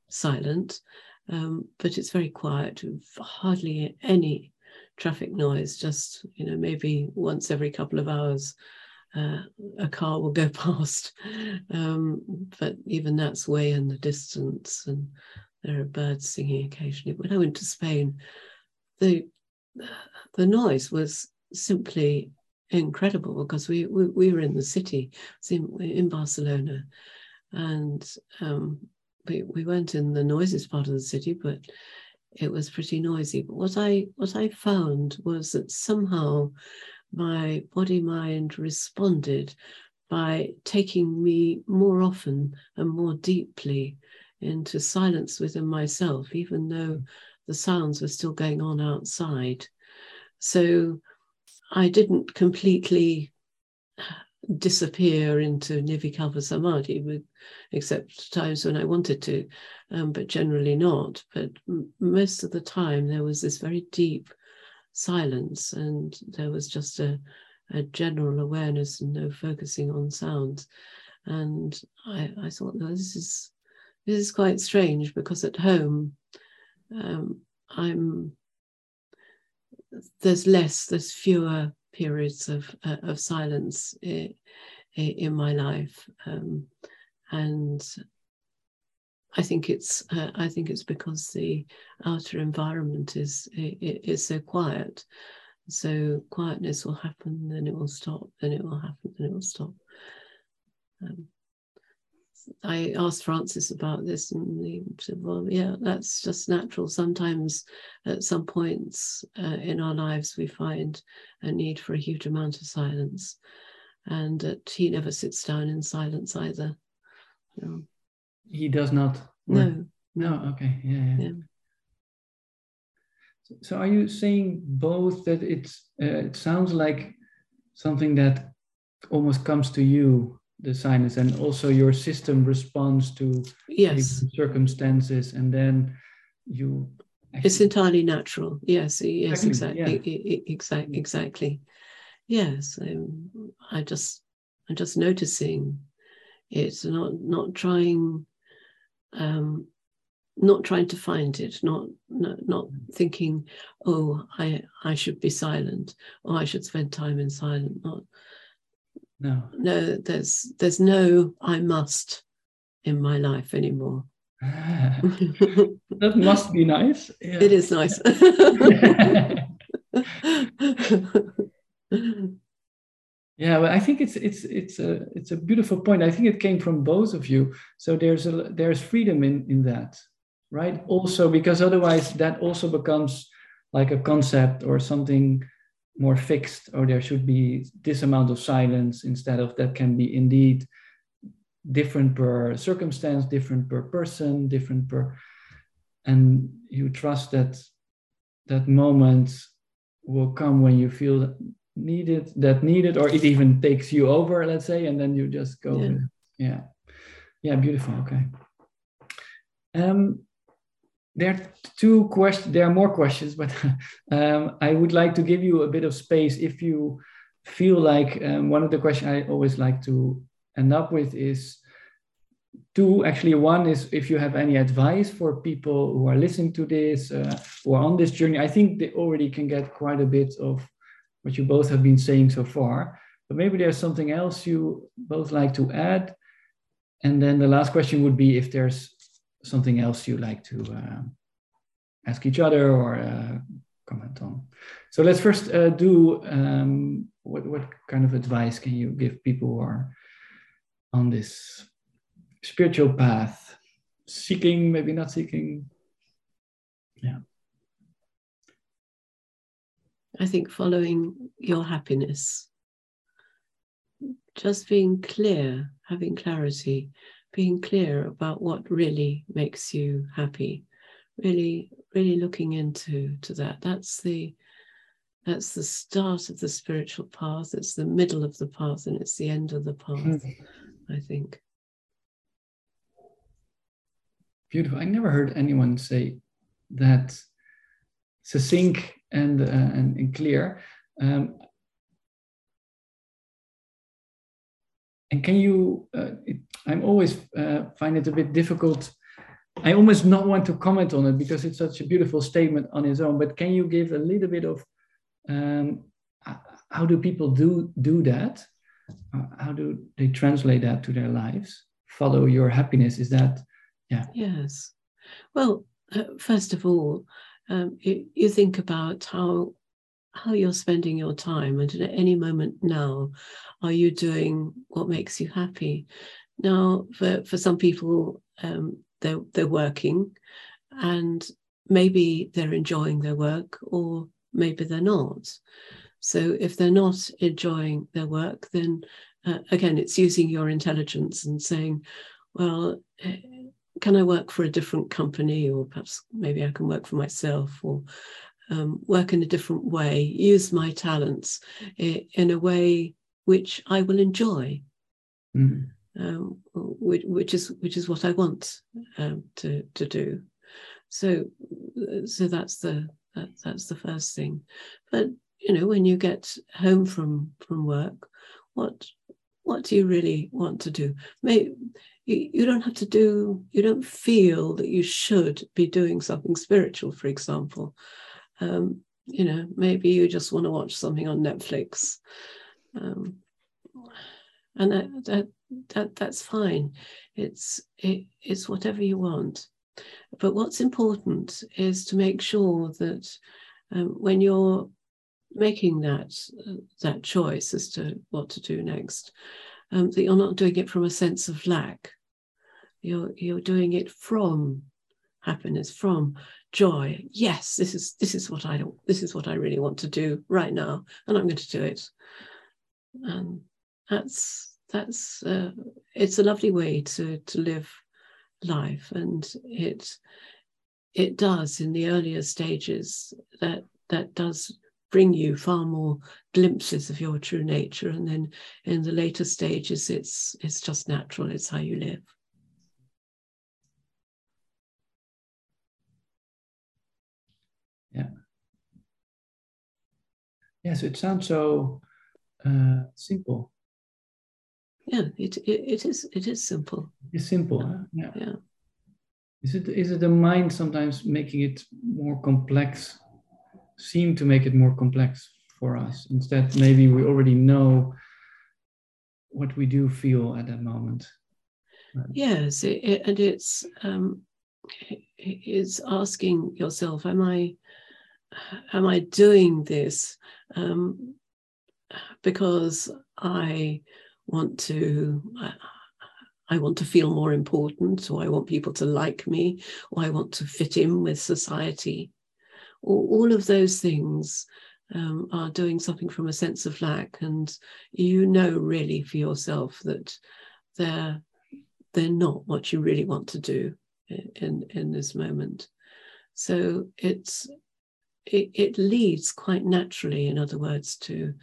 silent, um, but it's very quiet, hardly any traffic noise, just, you know, maybe once every couple of hours uh, a car will go past. Um, but even that's way in the distance, and there are birds singing occasionally. When I went to Spain, the the noise was simply incredible because we we, we were in the city, in, Barcelona, and um, we we went in the noisiest part of the city, but it was pretty noisy. But what I what I found was that somehow my body mind responded by taking me more often and more deeply into silence within myself, even though the sounds were still going on outside. So I didn't completely disappear into Nirvikalpa Samadhi, with, except times when I wanted to, um, but generally not. But m- most of the time, there was this very deep silence, and there was just a, a general awareness and no focusing on sounds. And I, I thought, no, this is this is quite strange because at home, um, I'm there's less, there's fewer periods of uh, of silence in, in my life, um, and I think it's uh, I think it's because the outer environment is is so quiet. So quietness will happen, then it will stop, then it will happen, then it will stop. Um, I asked Francis about this, and he said, "Well, yeah, that's just natural. Sometimes, at some points uh, in our lives, we find a need for a huge amount of silence, and he never sits down in silence either."
He does not.
No.
No. Okay. Yeah. yeah. yeah. So, are you saying both that it's uh, it sounds like something that almost comes to you the sinus and also your system responds to
yes
circumstances and then you
actually... it's entirely natural yes yes exactly yeah. exactly exactly yes um, i just i'm just noticing it's not not trying um, not trying to find it, not, not not thinking, oh, I I should be silent, or I should spend time in silence. Not
no,
no. There's there's no I must in my life anymore.
that must be nice.
Yeah. It is nice.
Yeah, well, I think it's it's it's a it's a beautiful point. I think it came from both of you. So there's a there's freedom in in that, right? Also because otherwise that also becomes like a concept or something more fixed, or there should be this amount of silence instead of that can be indeed different per circumstance, different per person, different per, and you trust that that moment will come when you feel needed that needed or it even takes you over let's say and then you just go yeah. yeah, yeah beautiful okay. Um there are two questions there are more questions but um, i would like to give you a bit of space if you feel like um, one of the questions i always like to end up with is two actually one is if you have any advice for people who are listening to this uh, who are on this journey. I think they already can get quite a bit of what you both have been saying so far but maybe there's something else you both like to add and then the last question would be if there's something else you like to uh, ask each other or uh, comment on so let's first uh, do um, what, what kind of advice can you give people who are on this spiritual path, seeking, maybe not seeking. Yeah.
I think following your happiness, just being clear, having clarity, being clear about what really makes you happy, really, really looking into to that. That's the that's the start of the spiritual path. It's the middle of the path, and it's the end of the path. Mm-hmm. I think.
beautiful. I never heard anyone say that succinct and uh, and, and, clear. Um, and can you? Uh, it, I'm always uh, find it a bit difficult. I almost not want to comment on it because it's such a beautiful statement on its own. But can you give a little bit of um, how do people do do that? Uh, how do they translate that to their lives? Follow your happiness. Is that yeah.
Yes. Well, uh, first of all, um, you, you think about how how you're spending your time, and at any moment now, are you doing what makes you happy? Now, for for some people, um, they're they're working, and maybe they're enjoying their work, or maybe they're not. So, if they're not enjoying their work, then uh, again, it's using your intelligence and saying, well, can I work for a different company, or perhaps maybe I can work for myself, or um, work in a different way, use my talents in a way which I will enjoy, mm. um, which, which, is which is what I want um, to to do. So, so that's the that, that's the first thing. But you know, when you get home from from work, what what do you really want to do? Maybe you, you don't have to do, you don't feel that you should be doing something spiritual, for example. Um, you know, maybe you just want to watch something on Netflix. Um, and that, that, that that's fine. It's it, it's whatever you want. But what's important is to make sure that um, when you're making that uh, that choice as to what to do next, um, that you're not doing it from a sense of lack. You're you're doing it from happiness, from joy. Yes, this is this is what I don't, this is what I really want to do right now, and I'm going to do it. And that's that's uh, it's a lovely way to to live life, and it it does in the earlier stages that that does bring you far more glimpses of your true nature and then in the later stages it's it's just natural it's how you live.
Yeah. Yeah so it sounds so uh, simple.
Yeah it, it it is it is simple.
It's simple huh?
yeah. Yeah.
Is it is it the mind sometimes making it more complex seem to make it more complex for us. Instead, maybe we already know what we do feel at that moment.
Yes, it, it, and it's um, it's asking yourself, am I am I doing this um, because I want to I want to feel more important, or I want people to like me, or I want to fit in with society all of those things um, are doing something from a sense of lack, and you know really for yourself that they're they're not what you really want to do in in this moment. So it's it, it leads quite naturally, in other words, to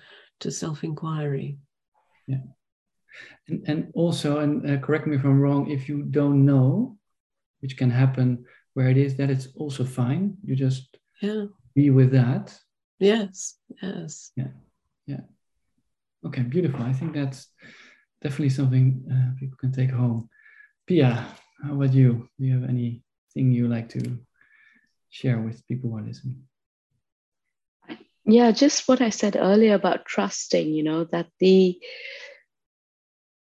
to self inquiry.
Yeah, and and also, and uh, correct me if I'm wrong, if you don't know, which can happen where it is, that it's also fine. You just
yeah
be with that
yes yes
yeah yeah okay beautiful i think that's definitely something uh, people can take home. Pia, how about you? Do you have anything you like to share with people who are listening?
Yeah, just what I said earlier about trusting, you know, that the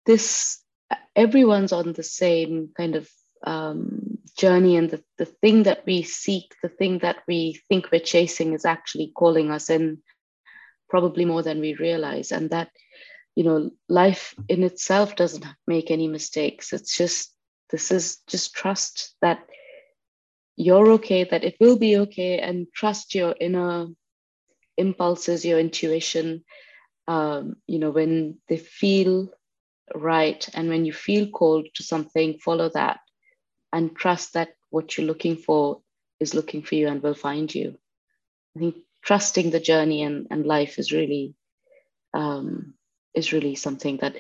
this everyone's on the same kind of um, journey and the, the thing that we seek, the thing that we think we're chasing is actually calling us in probably more than we realize. And that, you know, life in itself doesn't make any mistakes. It's just, this is just trust that you're okay, that it will be okay, and trust your inner impulses, your intuition. Um, you know, when they feel right and when you feel called to something, follow that and trust that what you're looking for is looking for you and will find you. I think trusting the journey and, and life is really um, is really something that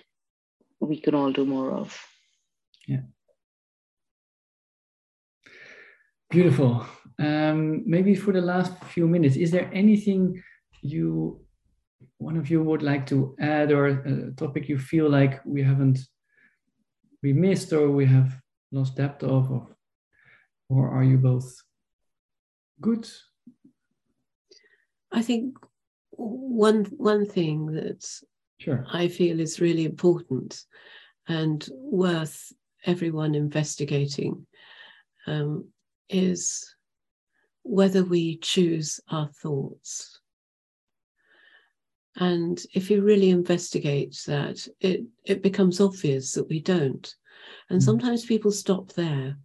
we can all do more of.
Yeah. Beautiful. Um, maybe for the last few minutes, is there anything you one of you would like to add or a topic you feel like we haven't we missed or we have lost depth of, of or are you both good
i think one one thing that
sure.
i feel is really important and worth everyone investigating um, is whether we choose our thoughts and if you really investigate that, it, it becomes obvious that we don't. And mm. sometimes people stop there.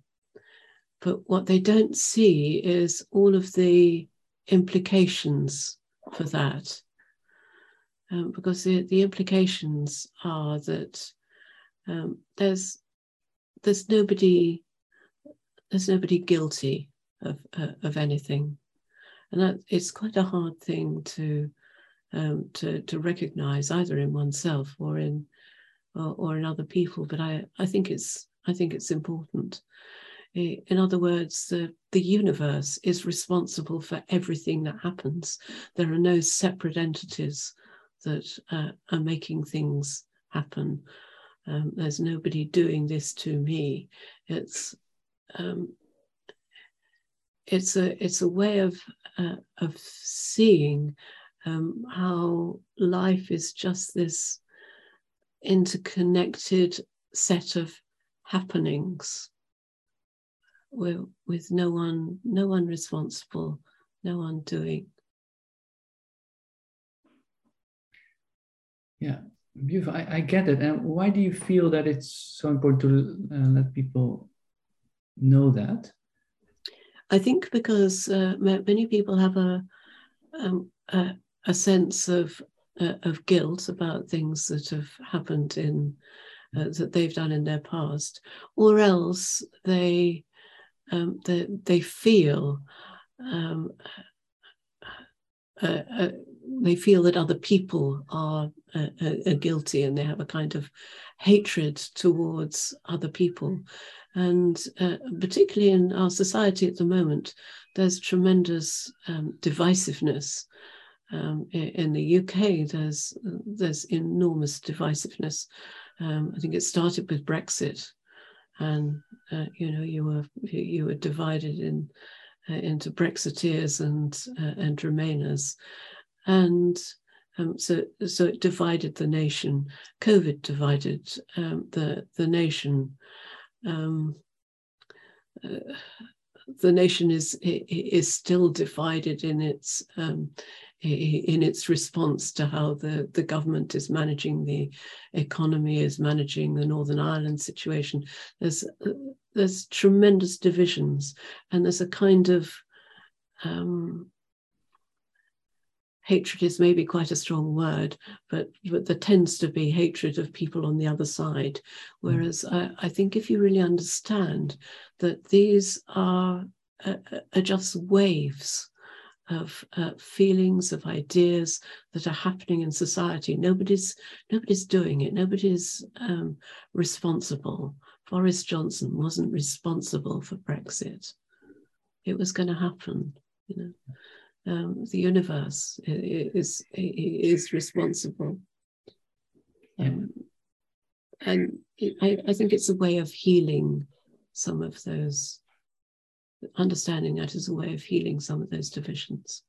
But what they don't see is all of the implications for that. Um, because the, the implications are that um, there's there's nobody there's nobody guilty of uh, of anything, and that it's quite a hard thing to um, to to recognize either in oneself or in or, or in other people. But I I think it's I think it's important. In other words, the, the universe is responsible for everything that happens. There are no separate entities that uh, are making things happen. Um, there's nobody doing this to me. It's um, it's a it's a way of uh, of seeing um, how life is just this interconnected set of happenings with, with no one no one responsible no one doing.
Yeah beautiful. I, I get it. And why do you feel that it's so important to uh, let people know that?
I think because uh, many people have a, um, a a sense of uh, of guilt about things that have happened in uh, that they've done in their past, or else they um, they, they feel um, uh, uh they feel that other people are, uh, uh, guilty and they have a kind of hatred towards other people. And particularly in our society at the moment, there's tremendous um, divisiveness um, in the UK, there's there's enormous divisiveness. Um, I think it started with Brexit, and uh, you know you were you were divided in uh, into Brexiteers and uh, and Remainers, and um, so so it divided the nation. COVID divided um, the the nation. Um, uh, the nation is is still divided in its um, in its response to how the, the government is managing the economy, is managing the Northern Ireland situation. There's there's tremendous divisions, and there's a kind of um, hatred is maybe quite a strong word, but, but there tends to be hatred of people on the other side. Mm. Whereas. I, I, think if you really understand that these are, uh, are just waves of uh, feelings, of ideas that are happening in society. Nobody's nobody's doing it. Nobody's um, responsible. Boris Johnson wasn't responsible for Brexit. It was going to happen. You know, um, the universe is is responsible. Um, and I, I think it's a way of healing some of those, understanding that is a way of healing some of those divisions.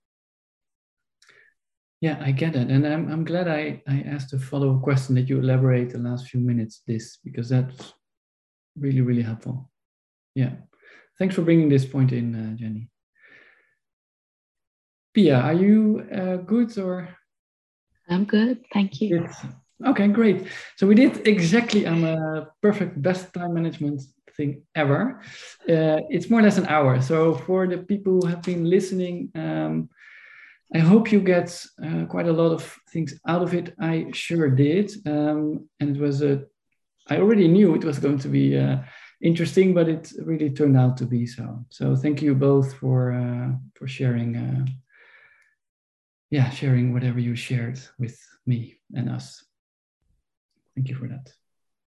Yeah, I get it. And I'm, I'm glad I, I asked a follow up question that you elaborate the last few minutes this, because that's really, really helpful. Yeah. Thanks for bringing this point in, uh, Jenny. Pia, are you uh, good or?
I'm good. Thank you. Good.
Okay, great. So we did exactly on a perfect best time management thing ever. Uh, it's more or less an hour. So for the people who have been listening, um, I hope you get uh, quite a lot of things out of it. I sure did, um, and it was a. I already knew it was going to be uh, interesting, but it really turned out to be so. So thank you both for uh, for sharing. Uh, yeah, sharing whatever you shared with me and us. Thank you for that.